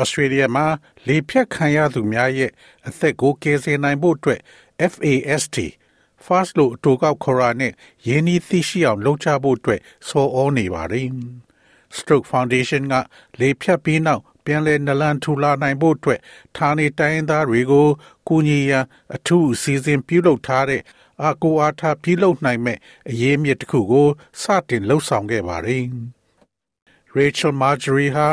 ဩစတြေးလျမှာလေဖြတ်ခံရသူများရဲ့အသက်ကိုကယ်ဆယ်နိုင်ဖို့အတွက် FAST Fast လို့အတူကောက်ခေါ်ရနဲ့ရင်းနှီးသိရှိအောင်လုပ်ချဖို့အတွက်ဆော်ဩနေပါတယ် Stroke Foundation ကလေဖြတ်ပြီးနောက်ပြန်လည်နလန်ထူလာနိုင်ဖို့အတွက်ဌာနေတိုင်းသားတွေကိုကူညီရန်အထူးအစီအစဉ်ပြုလုပ်ထားတဲ့အကူအားထားပြုလုပ်နိုင်မဲ့အရေးမြစ်တစ်ခုကိုစတင်လှုပ်ဆောင်ခဲ့ပါတယ်။ Rachel Marjorie ဟာ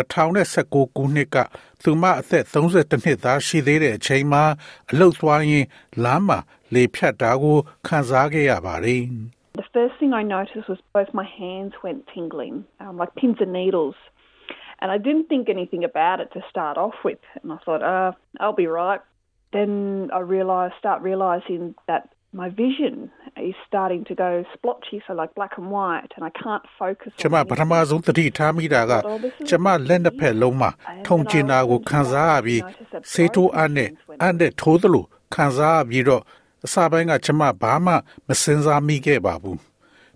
2019ခုနှစ်ကသူမအသက်32နှစ်သားရှိသေးတဲ့အချိန်မှာအလုတ်သွားရင်းလမ်းမှာလေဖြတ်တာကိုခံစားခဲ့ရပါတယ်။ The first thing I noticed was both my hands went tingling, um, like pins and needles. And I didn't think anything about it to start off with. And I thought, uh, I'll be right. Then I realized, start realizing that my vision is starting to go splotchy, so like black and white, and I can't focus. ကျမပထမဆုံးသတိထားမိတာကကျမလက်နှစ်ဖက်လုံးမှာထုံကျင်တာကိုခံစားရပြီးစေးထိုးအပ်နဲ့အပ်နဲ့ထိုးသလိုခံစားရပြီးတော့အစပိုင်းကကျမဘာမှမစင်စားမိခဲ့ပါဘူး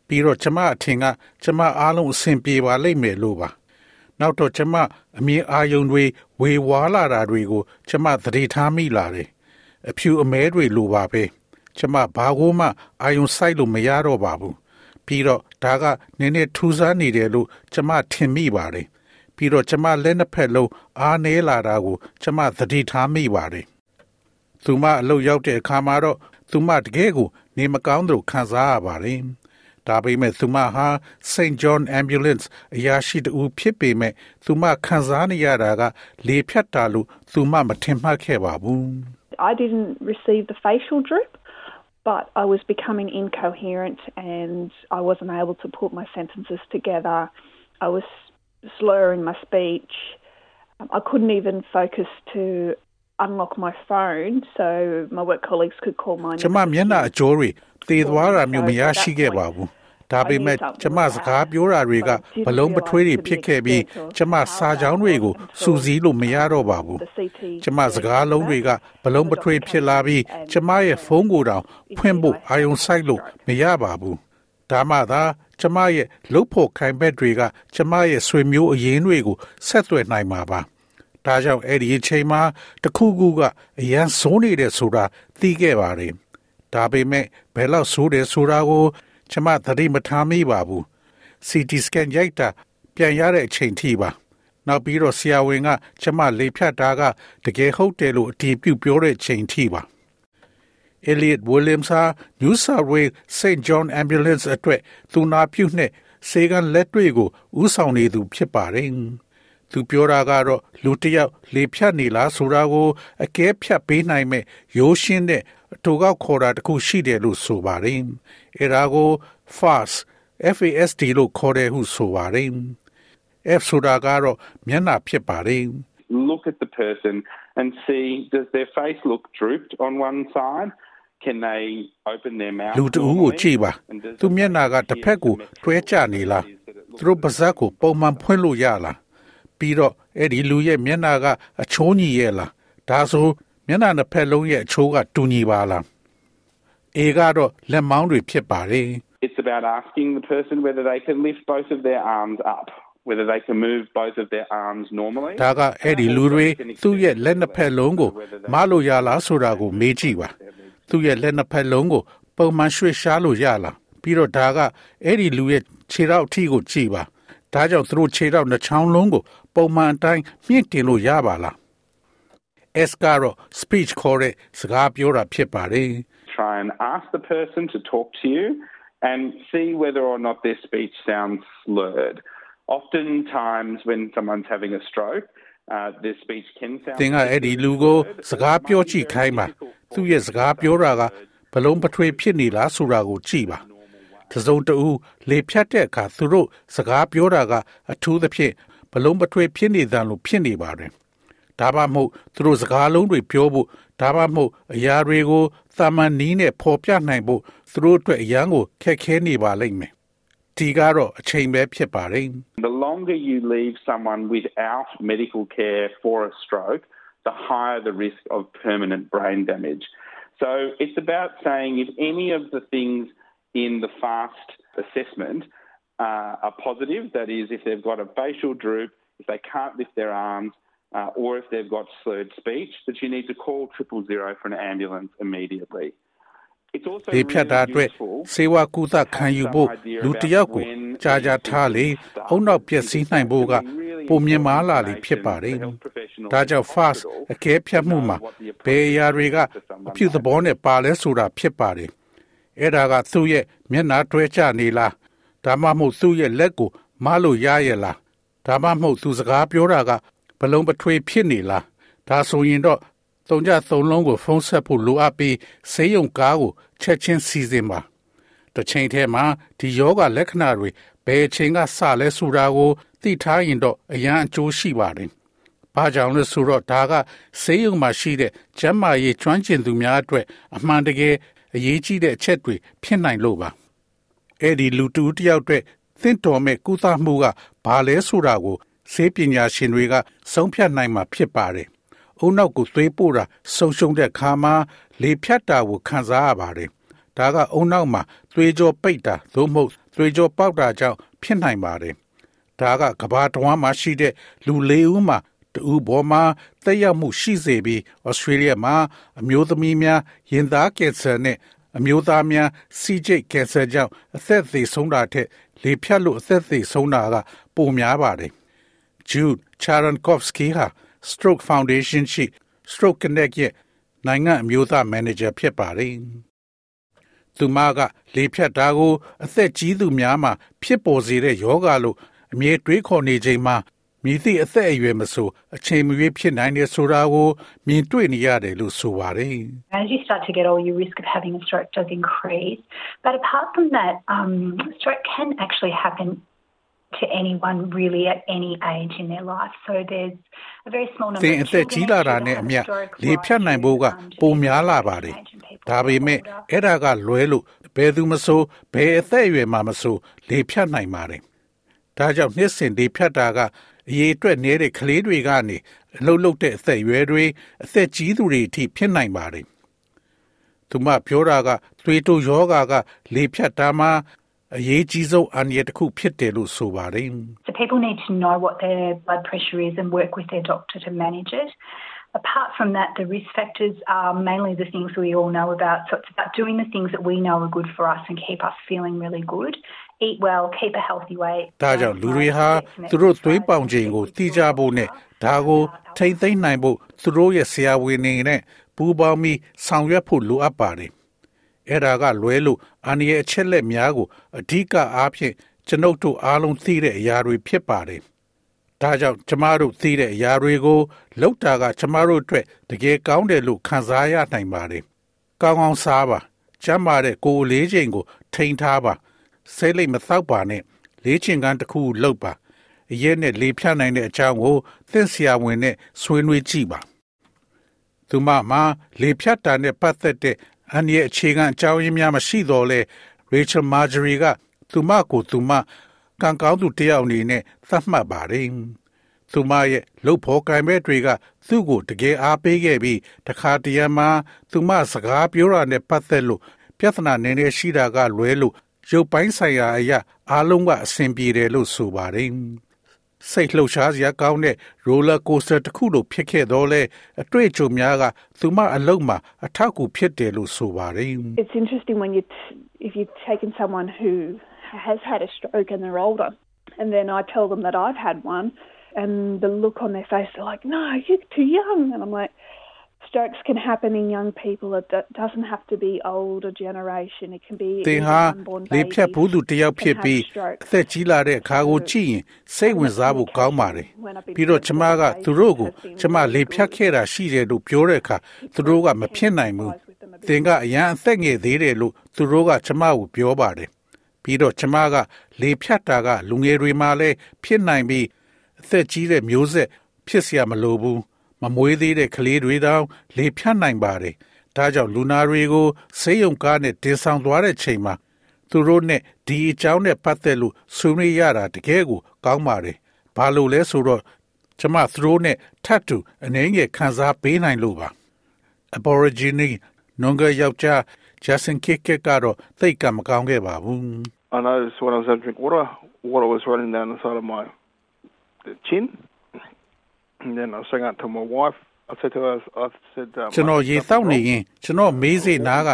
ပြီးတော့ကျမအထင်ကကျမအားလုံးအဆင်ပြေပါလိမ့်မယ်လို့ပါနောက်တော့ကျမအမြင်အာယုံတွေဝေဝါလာတာတွေကိုကျမသတိထားမိလာတယ်အဖြူအမဲတွေလိုပါပဲ ကျမဘာကိုမှအာယုံစိုက်လို့မရတော့ပါဘူးပြီးတော့ဒါကနည်းနည်းထူးဆန်းနေတယ်လို့ကျမထင်မိပါတယ်ပြီးတော့ကျမလက်နှစ်ဖက်လုံးအားနည်းလာတာကို ကျမသတိထားမိပါတယ်သူမအလုပ်ရောက်တဲ့အခါမှာတော့သူမတကယ်ကိုနေမကောင်းသလိုခံစားရပါတယ်ဒါပေမဲ့သူမဟာ St John Ambulance အရာရှိတူဖြစ်ပေမဲ့သူမခံစားနေရတာက လေဖြတ်တာလို့သူမမထင်မှတ်ခဲ့ပါဘူး I didn't receive the facial drip, but I was becoming incoherent and I wasn't able to put my sentences together. I was slurring my speech. Um, I couldn't even focus to unlock my phone so my work colleagues could call my ကျမမျက်နှာအကျော်တွေသေသွားတာမျိုးမရရှိခဲ့ပါဘူး ဒါပေမဲ့ကျမစကားပြောတာတွေကဘလုံးပထွေးတွေဖြစ်ခဲ့ပြီးကျမစာကြောင်းတွေကိုစူးစီးလို့မရတော့ပါဘူးကျမစကားလုံးတွေကဘလုံးပထွေးဖြစ်လာပြီးကျမရဲ့ဖုန်းကိုတောင်ဖွင့်ဖို့အာယုံစိုက်လို့မရပါဘူးဒါမှသာကျမရဲ့လုတ်ဖို့ခိုင်ဘက်တွေကကျမရဲ့ဆွေမျိုးအရင်းတွေကိုဆက်သွယ်နိုင်မှာပါဒါကြောင့်အဲ့ဒီအချိန်မှာတခုခုကအရန်ဆိုးနေတဲ့ဆိုတာသိခဲ့ပါတယ်ဒါပေမဲ့ဘယ်လောက်ဆိုးတယ်ဆိုတာကို ကျမသတိမထားမိပါဘူး CT scan ရိုက်တာပြန်ရတဲ့အချိန်ထိပါနောက်ပြီးတော့ဆရာဝန်ကကျမလေဖြတ်တာကတကယ်ဟုတ်တယ်လို့အတည်ပြုပြောတဲ့ချိန်ထိပါ Elliot Williams ဟာ New South Wales St John Ambulance အတွက်သူနာပြုနဲ့စေကန်လက်တွေကိုဥဆောင်နေသူဖြစ်ပါတယ်သူပြောတာကတော့လူတစ်ယောက်လေဖြတ်နေလားဆိုတာကိုအကဲဖြတ်ပေးနိုင်မဲ့ရိုးရှင်းတဲ့အ တူကောက်ခေါ်တာတခုရှိတယ်လို့ဆိုပါတယ်။အဲဒါကို fast FASD လို့ခေါ်တယ်ဟုဆိုပါတယ်။ F ဆိုတာကတော့မျက်နှာဖြစ်ပါတယ်။ look at the person and see does their face look drooped on one side can they open their mouth လူတူကိုကြည့်ပါသူမျက်နှာကတစ်ဖက်ကိုတွဲကျနေလားသူတို့ပါးစပ်ကိုပုံမှန်ဖွင့်လို့ရလားပြီးတော့အဲ့ဒီလူရဲ့မျက်နှာကအချိုးညီရဲ့လားဒါဆို မျက်နှာတစ်ဖက်လုံးရဲ့အချိုးကတူညီပါလားအေကတော့လက်မောင်းတွေဖြစ်ပါတယ် It's about asking the person whether they can lift both of their arms up whether they can move both of their arms normally ဒါကအဲ့ဒီလူတွေသူ့ရဲ့လက်နှစ်ဖက်လုံးကိုမလို့ရလားဆိုတာကိုမေးကြည့်ပါသူ့ရဲ့လက်နှစ်ဖက်လုံးကိုပုံမှန်ရွှေ့ရှားလို့ရလားပြီးတော့ဒါကအဲ့ဒီလူရဲ့ခြေထောက်အထိကိုကြည့်ပါဒါကြောင့်သူတို့ခြေထောက်နှချောင်းလုံးကိုပုံမှန်အတိုင်းမြင့်တင်လို့ရပါလား S ကတော့ speech ခေါ်တဲ့စကားပြောတာဖြစ်ပါတယ် try and ask the person to talk to you and see whether or not their speech sounds slurred oftentimes when someone's having a stroke uh, their speech can sound သင်ကအဲ့ဒီလူကိုစကားပြောကြည့်ခိုင်းပါသူ့ရဲ့စကားပြောတာကဘလုံးပထွေဖြစ်နေလားဆိုတာကိုကြည့်ပါတစုံတူလေဖြတ်တဲ့အခါသူတို့စကားပြောတာကအထူးသဖြင့်ဘလုံးပထွေဖြစ်နေတယ်လို့ဖြစ်နေပါတယ် ဒါမှမဟုတ်သူတို့စကားလုံးတွေပြောဖို့ဒါမှမဟုတ်အရာတွေကိုသာမန်နီးနဲ့ပေါ်ပြနိုင်ဖို့သူတို့အတွက်အရန်ကိုခက်ခဲနေပါလိမ့်မယ်ဒီကတော့အချိန်ပဲဖြစ်ပါတယ် The longer you leave someone without medical care for a stroke the higher the risk of permanent brain damage so it's about saying if any of the things in the fast assessment uh, are positive that is if they've got a facial droop if they can't lift their arms uh, or if they've got slurred speech, that you need to call triple zero for an ambulance immediately. ဒီဖြတ်တာအတွက်စေဝါကုသခံယူဖို့လူတယောက်ကိုကြာကြာထားလေအုံနောက်ပျက်စီးနိုင်ဖို့ကပုံမြင်မာလာလိဖြစ်ပါတယ်။ဒါကြောင့် fast အကဲဖြတ်မှုမှာဘယ်အရာတွေကအပြုသဘောနဲ့ပါလဲဆိုတာဖြစ်ပါတယ်။အဲ့ဒါကသူ့ရဲ့မျက်နှာတွဲချနေလားဒါမှမဟုတ်သူ့ရဲ့လက်ကိုမလို့ရရဲ့လားဒါမှမဟုတ်သူစကားပြောတာက ဘလုံးပထွေဖြစ်နေလားဒါဆိုရင်တော့သုံးကြသုံးလုံးကိုဖုံးဆက်ဖို့လိုအပ်ပြီးဆေးရုံကားကိုချက်ချင်းစီစဉ်ပါတစ်ချိန်တည်းမှာဒီယောဂလက္ခဏာတွေဘယ်အချိန်ကစလဲဆိုတာကိုသိထားရင်တော့အရန်အကျိုးရှိပါတယ်။ဘာကြောင့်လဲဆိုတော့ဒါကဆေးရုံမှာရှိတဲ့ကျန်းမာရေးကျွမ်းကျင်သူများအတွက်အမှန်တကယ်အရေးကြီးတဲ့အချက်တွေဖြစ်နိုင်လို့ပါ။အဲ့ဒီလူတူတယောက်အတွက်သင့်တော်မဲ့ကုသမှုကဘာလဲဆိုတာကို ဆေးပညာရှင်တွေက ဆုံးဖြတ်နိုင်မှာဖြစ်ပါတယ်။အုံနောက်ကိုသွေးပို့တာဆုံးရှုံးတဲ့ခါမှာလေဖြတ်တာကိုခံစားရပါတယ်။ဒါကအုံနောက်မှာသွေးကြောပိတ်တာသို့မဟုတ်သွေးကြောပေါက်တာကြောင့်ဖြစ်နိုင်ပါတယ်။ဒါကကဘာတဝမ်းမှာရှိတဲ့လူလေးဦးမှာတူဘောမှာတက်ရောက်မှုရှိစေပြီးဩစတြေးလျမှာအမျိုးသမီးများရင်သားကင်ဆာနဲ့အမျိုးသားများစီဂျိတ်ကင်ဆာကြောင့်အသက်သေဆုံးတာထက်လေဖြတ်လို့အသက်သေဆုံးတာကပိုများပါတယ်။ Jude Charankovsky ဟာ Stroke Foundation ရှိ Stroke Connect ရဲ့နိုင်ငံအမျိုးသားမန်နေဂျာဖြစ်ပါတယ်။သူမက လေဖြတ်တာကို အသက်ကြီးသူများမှာ ဖြစ်ပေါ်စေတဲ့ယောဂလို့အမြဲတွေးခေါ်နေချိန်မှာမြည်သည့်အသက်အရွယ်မဆိုအချိန်မရွေးဖြစ်နိုင်တဲ့ဆိုတာကိုမြင်တွေ့နေရတယ်လို့ဆိုပါတယ် As you start to get older your risk of having a stroke does increase but apart from that um stroke can actually happen to anyone really at any age in their life. So there's a very small number သင်အသက်ကြီးလာတာနဲ့အမျှလေဖြတ်နိုင်ဖို့ကပုံများလာပါတယ်။ဒါပေမဲ့အဲ့ဒါကလွဲလို့ဘယ်သူမဆိုဘယ်အသက်အရွယ်မှမဆိုလေဖြတ်နိုင်ပါတယ်။ဒါကြောင့်နှစ်စဉ်လေဖြတ်တာကအရေးအတွက်နေတဲ့ကလေးတွေကနေအလုတ်လုတ်တဲ့အသက်အရွယ်တွေအသက်ကြီးသူတွေအထိဖြစ်နိုင်ပါတယ်။သူမပြောတာကသွေးတိုးယောဂါကလေဖြတ်တာမှာ အရေးကြီးဆုံးအန္တရာယ်တစ်ခုဖြစ်တယ်လို့ဆိုပါတယ် So people need to know what their blood pressure is and work with their doctor to manage it. Apart from that, the risk factors are mainly the things we all know about. So it's about doing the things that we know are good for us and keep us feeling really good. Eat well, keep a healthy weight. ဒါကြောင့်လူတွေဟာသူတို့သွေးပေါင်ချိန်ကိုသိကြဖို့နဲ့ဒါကိုထိမ့်သိမ့်နိုင်ဖို့သူတို့ရဲ့ဆရာဝန်တွေနဲ့ပူးပေါင်းပြီးဆောင်ရွက်ဖို့လိုအပ်ပါတယ်။ အဲ့ဒါကလွဲလို့အန္တရာယ်အချက်လက်များကိုအဓိကအားဖြင့်ကျွန်ုပ်တို့အားလုံးသိတဲ့အရာတွေဖြစ်ပါတယ်။ဒါကြောင့်ကျမတို့သိတဲ့အရာတွေကိုလောက်တာက ကျမတို့အတွက်တကယ်ကောင်းတယ်လို့ခံစားရနိုင်ပါတယ်။ကောင်းကောင်းစားပါ။ကျမ်းမာတဲ့ကိုယ်လေးချိန်ကို ထိန်းထားပါ။စိတ်လိမ်မသောက်ပါနဲ့။လေးချင်ကန်းတစ်ခုလုပ်ပါ။အရက်နဲ့လေဖြတ်နိုင်တဲ့အကြောင်းကိုသင်ဆရာဝန်နဲ့ဆွေးနွေးကြည့်ပါ။သူမမှာလေဖြတ်တာနဲ့ပတ်သက်တဲ့ အန်ရဲ့အခြေခံအကြောင်းရင်းများမရှိတော့လဲ Rachel Marjorie ကသူမကိုသူမကံကောင်းသူတယောက်အနေနဲ့သတ်မှတ်ပါတယ်။သူမရဲ့လှုပ်ဖော်ကံမဲ့တွေက သူ့ကိုတကယ်အားပေးခဲ့ပြီးတခါတရံမှာသူမစကားပြောတာနဲ့ပတ်သက်လို့ပြဿနာနည်းနည်းရှိတာကလွဲလို့ရုပ်ပိုင်းဆိုင်ရာအရာအားလုံးကအဆင်ပြေတယ်လို့ဆိုပါတယ်။ စိတ်လှုပ်ရှားစရာကောင်းတဲ့ roller coaster တစ်ခုလိုဖြစ်ခဲ့တော့လဲအတွေ့အကြုံများကသူမအလုံးမှာအထောက်အကူဖြစ်တယ်လို့ဆိုပါတယ် It's interesting when you if you've taken someone who has had a stroke and they're older and then I tell them that I've had one and the look on their face they're like no you're too young and I'm like strokes can happen in young people it doesn't have to be older generation it can be သင်ဟာလေဖြတ်ဘူးသူတယောက်ဖြစ်ပြီးအသက်ကြီးလာတဲ့အခါကိုကြည့်ရင်စိတ်ဝင်စားဖို့ကောင်းပါတယ်ပြီးတော့ကျမကသူတို့ကိုကျမလေဖြတ်ခဲ့တာရှိတယ်လို့ပြောတဲ့အခါသူတို့ကမဖြစ်နိုင်ဘူးသင်ကအရန်အသက်ငယ်သေးတယ်လို့သူတို့ကကျမကိုပြောပါတယ်ပြီးတော့ကျမကလေဖြတ်တာကလူငယ်တွေမှလည်းဖြစ်နိုင်ပြီးအသက်ကြီးတဲ့မျိုးဆက်ဖြစ်เสียမလိုဘူး မမွေးသေးတဲ့ကလေးတွေတောင်လေဖြတ်နိုင်ပါတယ်။ဒါကြောင့်လူနာတွေကိုဆေးရုံကားနဲ့တင်ဆောင်သွားတဲ့ချိန်မှာသူတို့နဲ့ဒီအကြောင်းနဲ့ပတ်သက်လို့ဆွေးနွေးရတာတကယ်ကိုကောင်းပါတယ်။ဘာလို့လဲဆိုတော့ကျမသူတို့နဲ့ထပ်တူအနေငယ်ခံစားပေးနိုင်လို့ပါ။ Aborigine နုံကယောက်ျား Justin Kick ကတော့သိတ်ကမကောင်းခဲ့ပါဘူး။ I noticed when I was having drink water, water was running down the side of my chin. And then I sang out to my wife. I said to her, I said, um, ကျွန်တော်ရေတောက်နေရင်ကျွန်တော်မေးစေနားက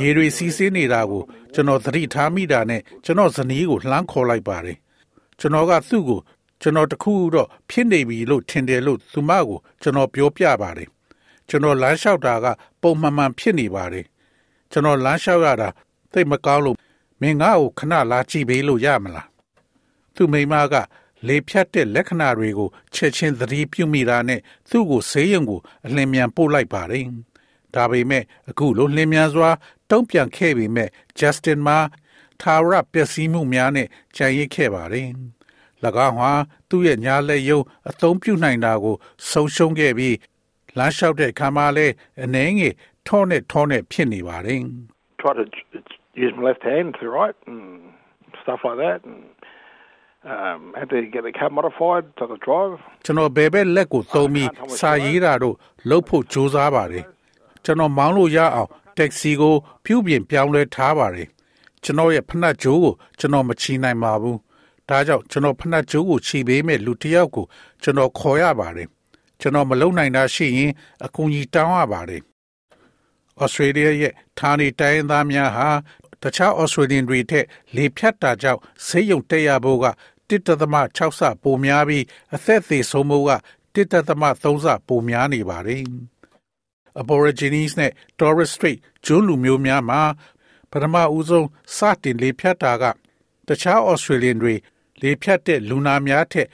ရေတွေစီးဆင်းနေတာကိုကျွန်တော်သတိထားမိတာနဲ့ကျွန်တော်ဇနီးကိုလှမ်းခေါ်လိုက်ပါတယ်ကျွန်တော်ကသူ့ကိုကျွန်တော်တခုတော့ဖြစ်နေပြီလို့ထင်တယ်လို့သူမကိုကျွန်တော်ပြောပြပါတယ်ကျွန်တော်လမ်းလျှောက်တာကပုံမှန်မှန်ဖြစ်နေပါတယ်ကျွန်တော်လမ်းလျှောက်ရတာသိမကောင်းလို့မင်းငါ့ကိုခဏလာကြည့်ပေးလို့ရမလားသူမိမက လေဖြတ်တဲ့လက္ခဏာတွေကိုချက်ချင်းသတိပြုမိတာနဲ့သူ့ကိုဆေးရုံကိုအလင်းမြန်ပို့လိုက်ပါတယ်။ဒါပေမဲ့အခုလိုလင်းမြန်စွာတုံ့ပြန်ခဲ့ပေမဲ့ Justin မှာသာရပျက်စီးမှုများနဲ့ကြံရစ်ခဲ့ပါတယ်။၎င်းဟာသူ့ရဲ့ညာလက်ယုံအသုံးပြုနိုင်တာကိုဆုံးရှုံးခဲ့ပြီးလမ်းလျှောက်တဲ့အခါမှာလည်းအနေငယ်ထောနဲ့ထောနဲ့ဖြစ်နေပါတယ်။ try to use my left hand to write and stuff like that. And, um, had to get the car modified so I could drive. ကျွန်တော်ဘယ်ဘက်လက်ကိုသုံးပြီးစာရေးတာတို့လှုပ်ဖို့ကြိုးစားပါတယ်ကျွန်တော်မောင်းလို့ရအောင်တက္ကစီကို ပြုပြင်ပြောင်းလဲထားပါတယ်ကျွန်တော်ရဲ့ဖနက်ကြိုးကိုကျွန်တော်မချီနိုင်ပါဘူးဒါကြောင့်ကျွန်တော်ဖနက်ကြိုးကိုချီပေးမဲ့လူတစ်ယောက်ကိုကျွန်တော်ခေါ်ရပါတယ်ကျွန်တော်မလုံနိုင်တာရှိရင်အကူအညီတောင်းရပါတယ်ဩစတြေးလျရဲ့ဌာနေတိုင်းသားများဟာတခြားဩစတြေးလျတွေထက်လေဖြတ်တာကြောင့်ဆေးရုံတက်ရဖို့က 1.6ဆပိုများပြီးအသက်သေးဆုံးမှုက1.3ဆပိုများနေပါတယ်။ Aborigines နဲ့ Torres Strait ကျွန်းလူမျိုးများမှာပထမဦးဆုံးစတင်လေဖြတ်တာကတခြား Australian တွေလေဖြတ်တဲ့လူနာများထက်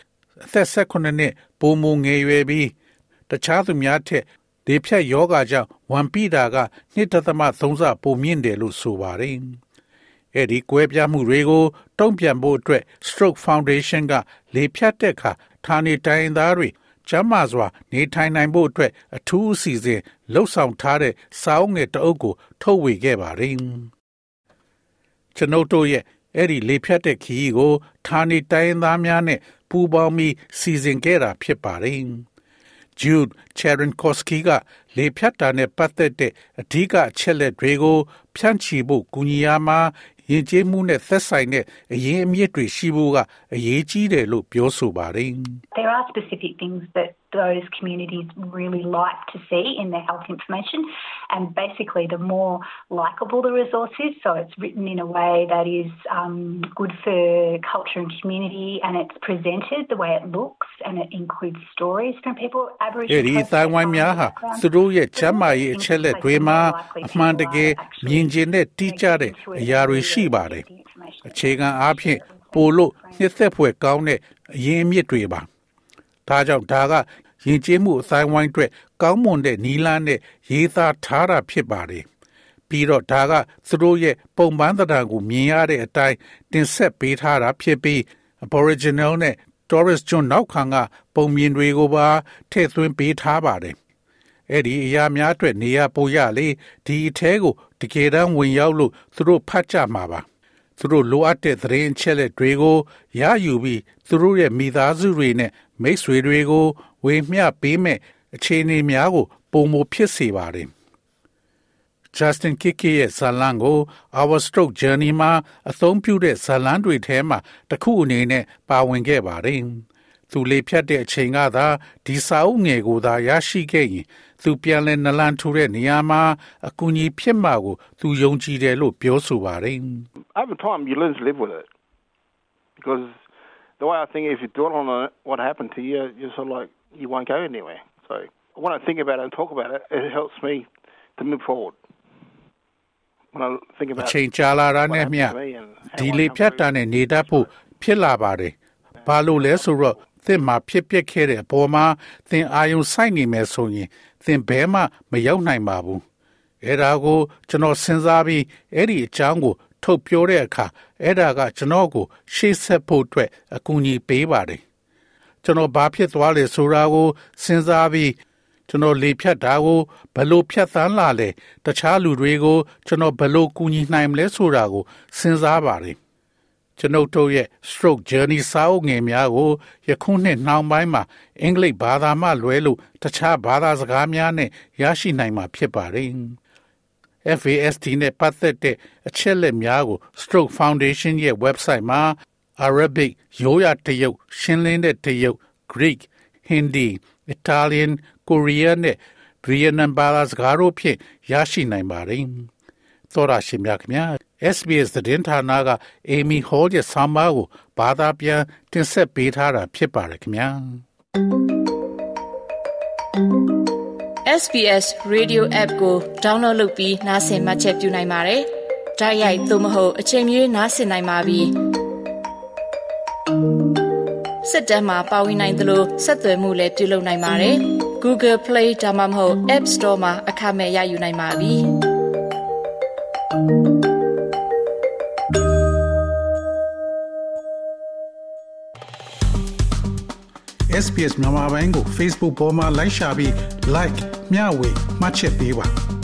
အသက်18နှစ်ပိုမိုငယ်ရွယ်ပြီးတခြားသူများထက်လေဖြတ်ယောဂါကြောင့်ဝန်ပိတာက2.3ဆပိုမြင့်တယ်လို့ဆိုပါတယ်။ အဲ့ဒီကွဲပြားမှုတွေကိုတုံ့ပြန်ဖို့အတွက် Stroke Foundation ကလေဖြတ်တဲ့အခါဌာနေတိုင်းသားတွေကျမ်းမာစွာနေထိုင်နိုင်ဖို့အတွက်အထူးအစီအစဉ်လှုပ်ဆောင်ထားတဲ့စာအုပ်ငယ်တအုပ်ကို ထုတ်ဝေခဲ့ပါတယ်။ကျွန်ုပ်တို့ရဲ့အဲ့ဒီလေဖြတ်တဲ့ခီးကိုဌာနေတိုင်းသားများနဲ့ပူးပေါင်းပြီးစီစဉ်ခဲ့တာဖြစ်ပါတယ်။ Jude Cherenkowski ကလေဖြတ်တာနဲ့ပတ်သက်တဲ့အဓိကအချက်လက်တွေကိုဖြန့်ချီဖို့ကူညီရမှာ ယဉ်ကျေးမှုနဲ့သက်ဆိုင်တဲ့အရင်အမြစ်တွေရှိဖို့ကအရေးကြီးတယ်လို့ပြောဆိုပါတယ် There are specific things that those communities really like to see in their health information and basically the more likable the resource is so it's written in a way that is um, good for culture and community and it's presented the way it looks and it includes stories from people Aboriginal အဲဒီတိုင်းဝိုင်းများဟာသူတို့ရဲ့ချမ်းမာရေးအချက်လက်တွေမှာအမှန်တကယ်မြင်ကျင်တဲ့တိကျတဲ့အရာတွေရှိပါတယ်အခြေခံအားဖြင့်ပိုလို့နှစ်သက်ဖွယ်ကောင်းတဲ့အရင်းအမြစ်တွေပါ ဒါကြောင့်ဒါကယဉ်ကျေးမှုအဆိုင်ဝိုင်းအတွက်ကောင်းမွန်တဲ့နီးလန်းနဲ့ရေးသားထားတာဖြစ်ပါတယ်ပြီးတော့ဒါကသူတို့ရဲ့ပုံပန်းသဏ္ဍာန်ကိုမြင်ရတဲ့အတိုင်းတင်ဆက်ပေးထားတာဖြစ်ပြီး Aboriginal နဲ့ Torres ကျွန်းနောက်ခံကပုံမြင်တွေကိုပါထည့်သွင်းပေးထားပါတယ်အဲ့ဒီအရာများအတွက်နေရာပိုရလေဒီအထဲကိုတကယ်တမ်းဝင်ရောက်လို့သူတို့ဖတ်ကြမှာပါ သူတို့လိုအပ်တဲ့သတင်းချက်လက်တွေကိုရယူပြီးသူတို့ရဲ့မိသားစုတွေနဲ့မိတ်ဆွေတွေကိုဝေမျှပေးမဲ့အခြေအနေများကို ပုံမဖြစ်စေပါတယ် Justin Kiki ရဲ့ဇာလန်ကို Our Stroke Journey မှာအသုံးပြုတဲ့ဇာလန်တွေထဲမှာတစ်ခုအနေနဲ့ပါဝင်ခဲ့ပါတယ်။သူလေဖြတ်တဲ့အချိန်ကသာဒီစာအုပ်ငယ်ကိုသာရရှိခဲ့ရင်သူပြန်လဲနလန်ထူတဲ့နေရာမှာအကူအညီဖြစ်မှာကို သူယုံကြည်တယ်လို့ပြောဆိုပါတယ် Over time you learn to live with it because the way I think if you dwell on what happened to you you're sort of like you won't go anywhere so when I think about it and talk about it it helps me to move forward when I think about အချိန်ကြာလာတာနဲ့မျှဒီလေဖြတ်တာနဲ့နေတတ်ဖို့ဖြစ်လာပါတယ်ဘာလို့လဲဆိုတော့သင်မှာဖြစ်ပျက်ခဲ့တဲ့အပေါ်မှာသင်အာယုံစိုက်နေမယ်ဆိုရင်သင်ဘဲမှမရောက်နိုင်ပါဘူးအဲ့ဒါကိုကျွန်တော်စဉ်းစားပြီးအဲ့ဒီအကြောင်းကို ထုတ်ပြောတဲ့အခါအဲ့ဒါကကျွန်တော်ကို ရှေ့ဆက်ဖို့အတွက်အကူအညီပေးပါတယ်ကျွန်တော်ဘာဖြစ်သွားလဲဆိုတာကိုစဉ်းစားပြီးကျွန်တော်လေဖြတ်တာကိုဘလို့ဖြတ်သန်းလာလဲတခြားလူတွေကို ကျွန်တော်ဘလို့ကူညီနိုင်မလဲဆိုတာကိုစဉ်းစားပါတယ်ကျွန်ုပ်တို့ရဲ့ stroke journey စာအုပ်ငယ်များကိုယခုနှစ်နှောင်းပိုင်းမှာအင်္ဂလိပ်ဘာသာမှလွဲလို့တခြားဘာသာစကားများနဲ့ရရှိနိုင်မှာဖြစ်ပါတယ် FAST နဲ့ပတ်သက်တဲ့အချက်လက်များကို Stroke Foundation ရဲ့ website မှာ Arabic ရိုးရာတရုတ်ရှင်းလင်းတဲ့တရုတ် Greek Hindi Italian Korean နဲ့ Vietnam ဘာသာစကားတို့ဖြင့်ရရှိနိုင်ပါတယ်။သောရရှိမြခင်ဗျာ SBS သတင်းဌာနက Amy Hall ရဲ့ဆောင်းပါးကိုဘာသာပြန်တင်ဆက်ပေးထားတာဖြစ်ပါတယ်ခင်ဗျာ။ SBS Radio App ကို download လုပ်ပြီးနားဆင်မှတ်ချက်ပြုနိုင်ပါတယ်။ဒါရိုက်သို့မဟုတ်အချိန်မြေးနားဆင်နိုင်ပါပြီ။စစ်တမ်းမှာပါဝင်နိုင်သလိုဆက်သွယ်မှုလည်းပြုလုပ်နိုင်ပါတယ်။ Google Play ဒါမှမဟုတ် App Store မှာအခမဲ့ရယူနိုင်ပါပြီ။ SBS မြန်မာပိုင်းကို Facebook ပေါ်မှာ like ရှာပြီး like မျှဝေမှတ်ချက်ပေးပါ